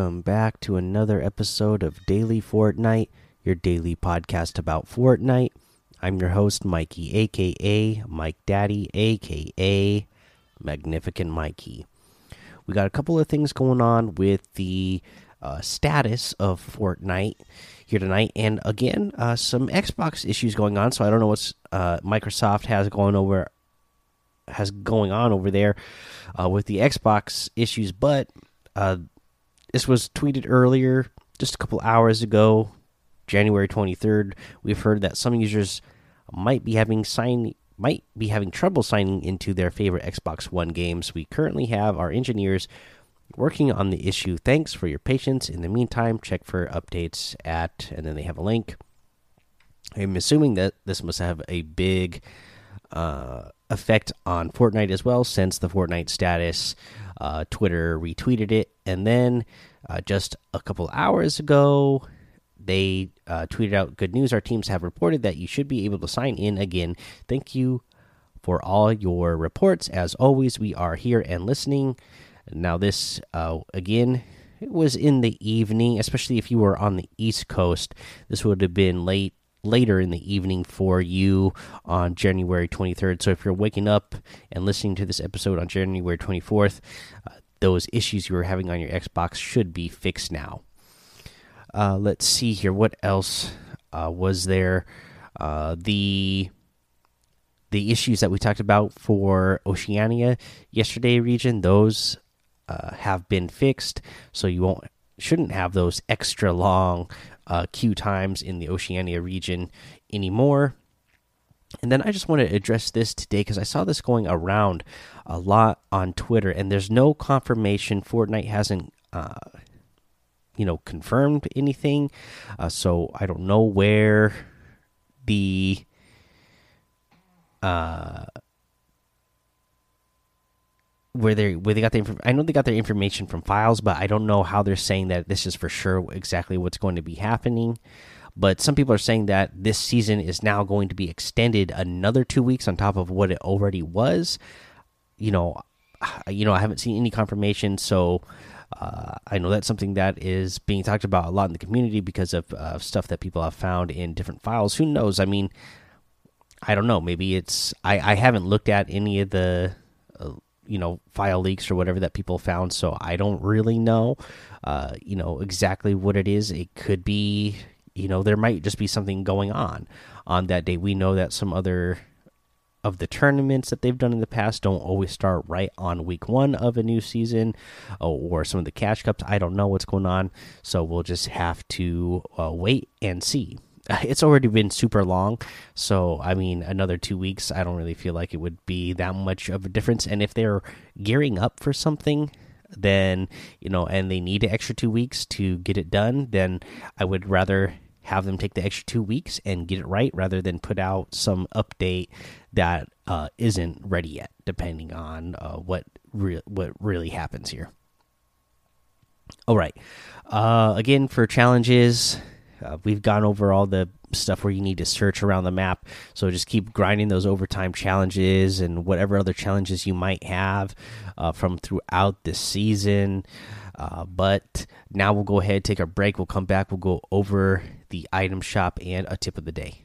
welcome back to another episode of Daily Fortnite, your daily podcast about Fortnite. I'm your host, Mikey, aka Mike Daddy, aka Magnificent Mikey. We got a couple of things going on with the uh, status of Fortnite here tonight, and again, uh, some Xbox issues going on. So I don't know what's uh, Microsoft has going over has going on over there uh, with the Xbox issues, but uh, this was tweeted earlier, just a couple hours ago, January 23rd. We've heard that some users might be having sign might be having trouble signing into their favorite Xbox One games. We currently have our engineers working on the issue. Thanks for your patience. In the meantime, check for updates at and then they have a link. I'm assuming that this must have a big uh, effect on Fortnite as well, since the Fortnite status, uh, Twitter retweeted it, and then uh, just a couple hours ago, they uh, tweeted out good news. Our teams have reported that you should be able to sign in again. Thank you for all your reports. As always, we are here and listening. Now, this uh, again, it was in the evening, especially if you were on the East Coast. This would have been late later in the evening for you on January 23rd. So if you're waking up and listening to this episode on January 24th, uh, those issues you were having on your Xbox should be fixed now. Uh, let's see here. What else uh, was there? Uh, the the issues that we talked about for Oceania yesterday region, those uh, have been fixed, so you won't shouldn't have those extra long uh, queue times in the Oceania region anymore. And then I just want to address this today because I saw this going around a lot on Twitter, and there's no confirmation. Fortnite hasn't, uh, you know, confirmed anything, uh, so I don't know where the uh where they where they got the I know they got their information from files, but I don't know how they're saying that this is for sure exactly what's going to be happening. But some people are saying that this season is now going to be extended another two weeks on top of what it already was. You know, you know I haven't seen any confirmation, so uh, I know that's something that is being talked about a lot in the community because of uh, stuff that people have found in different files. Who knows? I mean, I don't know. Maybe it's I I haven't looked at any of the you know file leaks or whatever that people found so i don't really know uh, you know exactly what it is. It could be you know there might just be something going on on that day. We know that some other of the tournaments that they've done in the past don't always start right on week one of a new season or some of the cash cups. I don't know what's going on so we'll just have to uh, wait and see it's already been super long. So i mean another two weeks i don't really feel like it would be that much of a difference. And if they're gearing up for something then you know and they need an extra two weeks to get it done then i would rather have them take the extra two weeks and get it right rather than put out some update that uh, not ready yet depending on uh, what re what really happens here. All right. Uh, again for challenges uh, we've gone over all the stuff where you need to search around the map. So just keep grinding those overtime challenges and whatever other challenges you might have uh, from throughout the season. Uh, but now we'll go ahead, take a break. We'll come back. We'll go over the item shop and a tip of the day.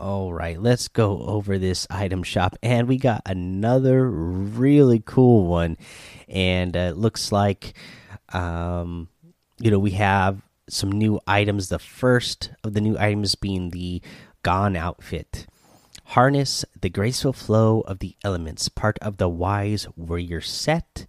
All right, let's go over this item shop, and we got another really cool one, and uh, it looks like, um, you know, we have some new items. The first of the new items being the Gone outfit. Harness the graceful flow of the elements, part of the wise warrior set.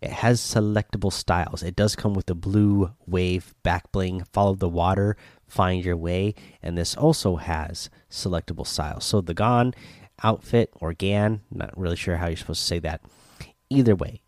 It has selectable styles. It does come with the blue wave back bling. Follow the water, find your way, and this also has selectable styles. So the Gone outfit or Gan, not really sure how you're supposed to say that. Either way,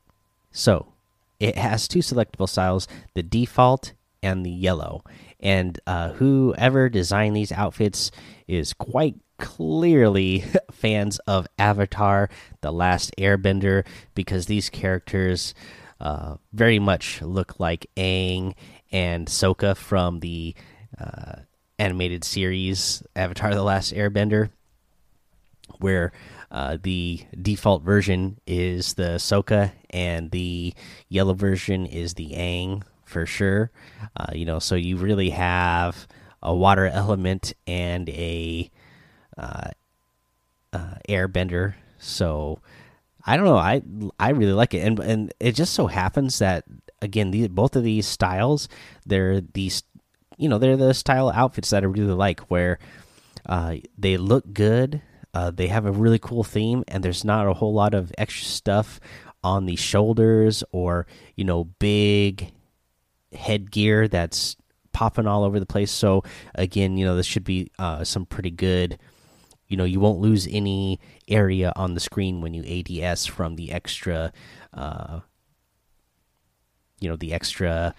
So it has two selectable styles: the default and the yellow. And uh, whoever designed these outfits is quite clearly fans of Avatar: The Last Airbender because these characters uh, very much look like Aang and Sokka from the uh, animated series Avatar: The Last Airbender, where uh, the default version is the Sokka and the yellow version is the Aang for sure. Uh, you know, so you really have a water element and a uh, uh, airbender. So I don't know. I I really like it, and and it just so happens that again, both of these styles, they're these, you know, they're the style outfits that I really like, where uh, they look good. Uh, they have a really cool theme, and there's not a whole lot of extra stuff on the shoulders or you know big headgear that's popping all over the place. So again, you know, this should be uh, some pretty good. You know, you won't lose any area on the screen when you ADS from the extra, uh, you know, the extra,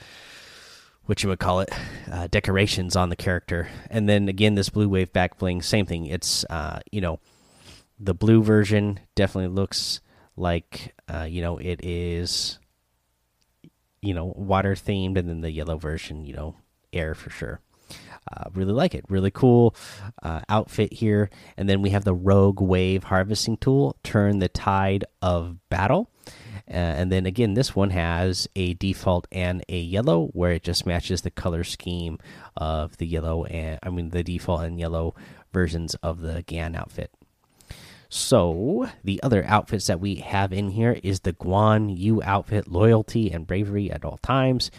what you would call it, uh, decorations on the character. And then again, this blue wave back bling, same thing. It's, uh, you know, the blue version definitely looks like, uh, you know, it is you know water themed and then the yellow version you know air for sure uh, really like it really cool uh, outfit here and then we have the rogue wave harvesting tool turn the tide of battle Uh, and then again this one has a default and a yellow where it just matches the color scheme of the yellow and i mean the default and yellow versions of the gan outfit so the other outfits that we have in here is the Guan Yu outfit, loyalty and bravery at all times.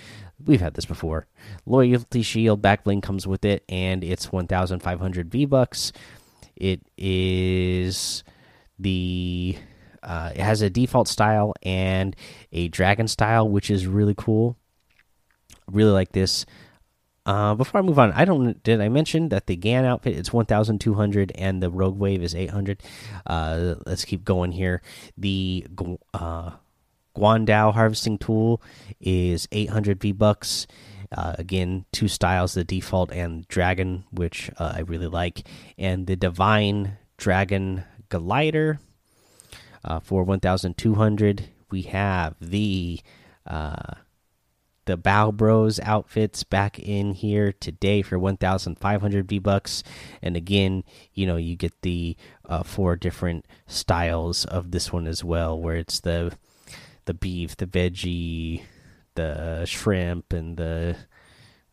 We've had this before. Loyalty shield back bling comes with it, and it's 1,500 V bucks. It is the uh, it has a default style and a dragon style, which is really cool. Really like this. Uh, before I move on, I don't did I mention that the Gan outfit two hundred and the Rogue Wave is eight hundred. Uh, let's keep going here. The uh, Guandao harvesting tool is eight hundred V bucks. Uh, again, two styles: the default and dragon, which uh, I really like, and the divine dragon glider uh, for one thousand two hundred. We have the uh, the Bao Bros outfits back in here today for 1,500 V bucks. And again, you know, you get the uh, four different styles of this one as well, where it's the the beef, the veggie, the shrimp, and the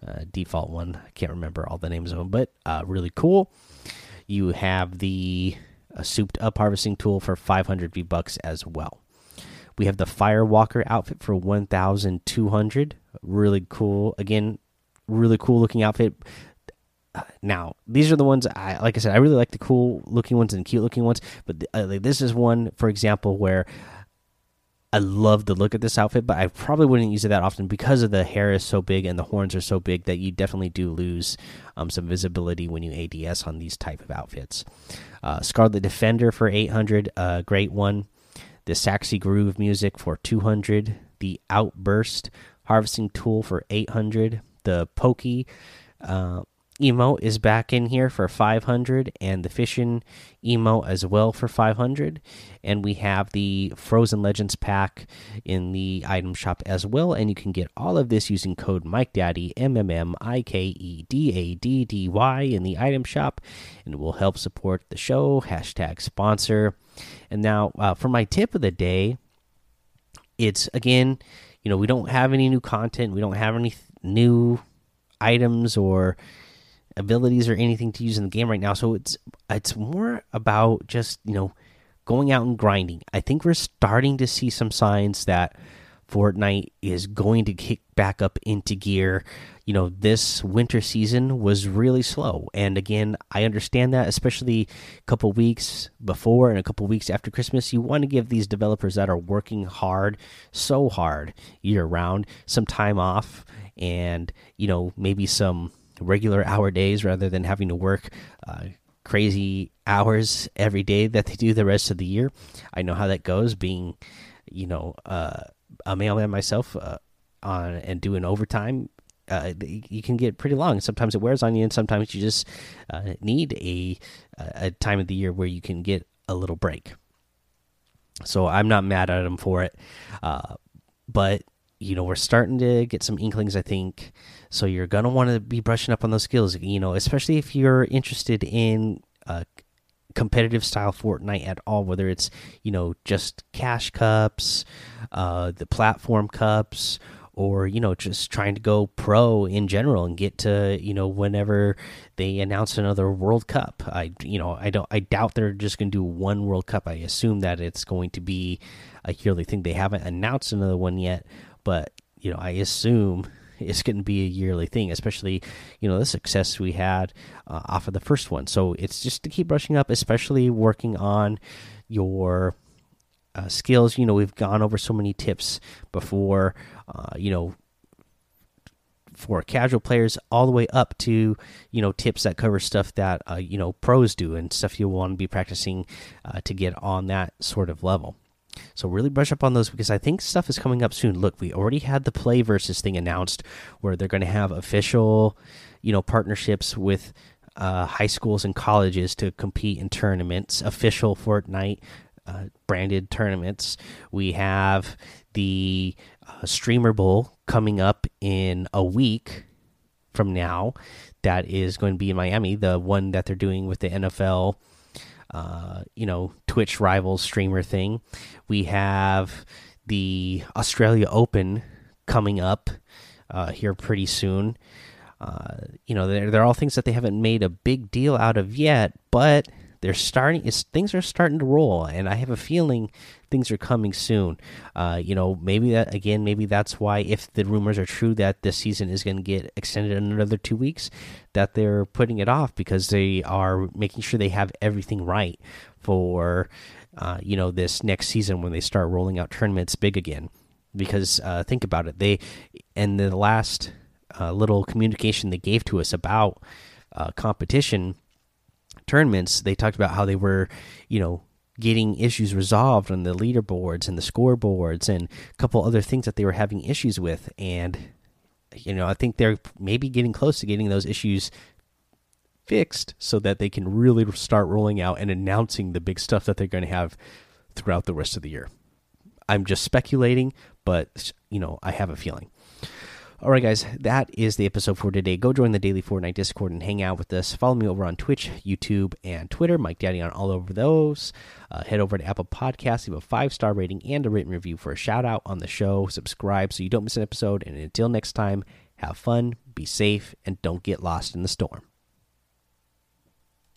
uh, default one. I can't remember all the names of them, but uh, really cool. You have the uh, souped up harvesting tool for 500 V bucks as well. We have the Firewalker outfit for 1,200. Really cool. Again, really cool looking outfit. Now, these are the ones I like. I said I really like the cool looking ones and cute looking ones, but uh, like, this is one, for example, where I love the look of this outfit, but I probably wouldn't use it that often because of the hair is so big and the horns are so big that you definitely do lose um, some visibility when you ADS on these type of outfits. Uh, Scarlet Defender for 800, a uh, great one the Saxy Groove music for 200, the Outburst harvesting tool for 800, the Pokey uh, emo is back in here for 500 and the fishing emo as well for 500 and we have the frozen legends pack in the item shop as well. And you can get all of this using code mike daddy m m m i k e d a d d y in the item shop. And it will help support the show. Hashtag sponsor. And now uh, for my tip of the day it's again you know we don't have any new content. We don't have any new items or abilities or anything to use in the game right now. So it's it's more about just you know going out and grinding. I think we're starting to see some signs that Fortnite is going to kick back up into gear. You know, this winter season was really slow. And again, I understand that, especially a couple weeks before and a couple weeks after Christmas. You want to give these developers that are working hard, so hard year round, some time off and, you know, maybe some regular hour days rather than having to work uh, crazy hours every day that they do the rest of the year. I know how that goes being, you know, uh, a mailman myself uh, on and doing overtime, uh, you can get pretty long. Sometimes it wears on you, and sometimes you just uh, need a a time of the year where you can get a little break. So I'm not mad at him for it, but you know we're starting to get some inklings. I think so. You're gonna want to be brushing up on those skills. You know, especially if you're interested in uh, competitive style Fortnite at all, whether it's you know just cash cups, uh, the platform cups, or you know just trying to go pro in general and get to you know whenever they announce another World Cup. I you know I don't I doubt they're just going to do one World Cup. I assume that it's going to be a yearly thing. They haven't announced another one yet, but you know I assume it's going to be a yearly thing, especially you know the success we had uh, off of the first one. So it's just to keep brushing up, especially working on your uh, skills. You know, we've gone over so many tips before. Uh, you know, for casual players, all the way up to you know tips that cover stuff that uh, you know pros do and stuff you'll want to be practicing uh, to get on that sort of level. So really brush up on those because I think stuff is coming up soon. Look, we already had the play versus thing announced where they're going to have official, you know, partnerships with uh, high schools and colleges to compete in tournaments, official Fortnite uh, branded tournaments. We have the uh, Streamer Bowl coming up in a week from now. That is going to be in Miami, the one that they're doing with the NFL uh, you know, Twitch rivals streamer thing. We have the Australia Open coming up uh, here pretty soon. Uh, you know, they're, they're all things that they haven't made a big deal out of yet, but they're starting. It's, things are starting to roll, and I have a feeling things are coming soon. Uh, you know, maybe that again, maybe that's why if the rumors are true that this season is going to get extended another two weeks, that they're putting it off because they are making sure they have everything right for uh, you know this next season when they start rolling out tournaments big again. Because uh, think about it, they and the last uh, little communication they gave to us about uh, competition tournaments, they talked about how they were, you know, getting issues resolved on the leaderboards and the scoreboards and a couple other things that they were having issues with. And you know i think they're maybe getting close to getting those issues fixed so that they can really start rolling out and announcing the big stuff that they're going to have throughout the rest of the year. I'm just speculating but you know i have a feeling all right, guys, that is the episode for today. Go join the Daily Fortnite Discord and hang out with us. Follow me over on Twitch, YouTube, and Twitter. Mike Daddy on all over those. Uh, head over to Apple Podcasts, leave a five star rating and a written review for a shout out on the show. Subscribe so you don't miss an episode. And until next time, have fun, be safe, and don't get lost in the storm.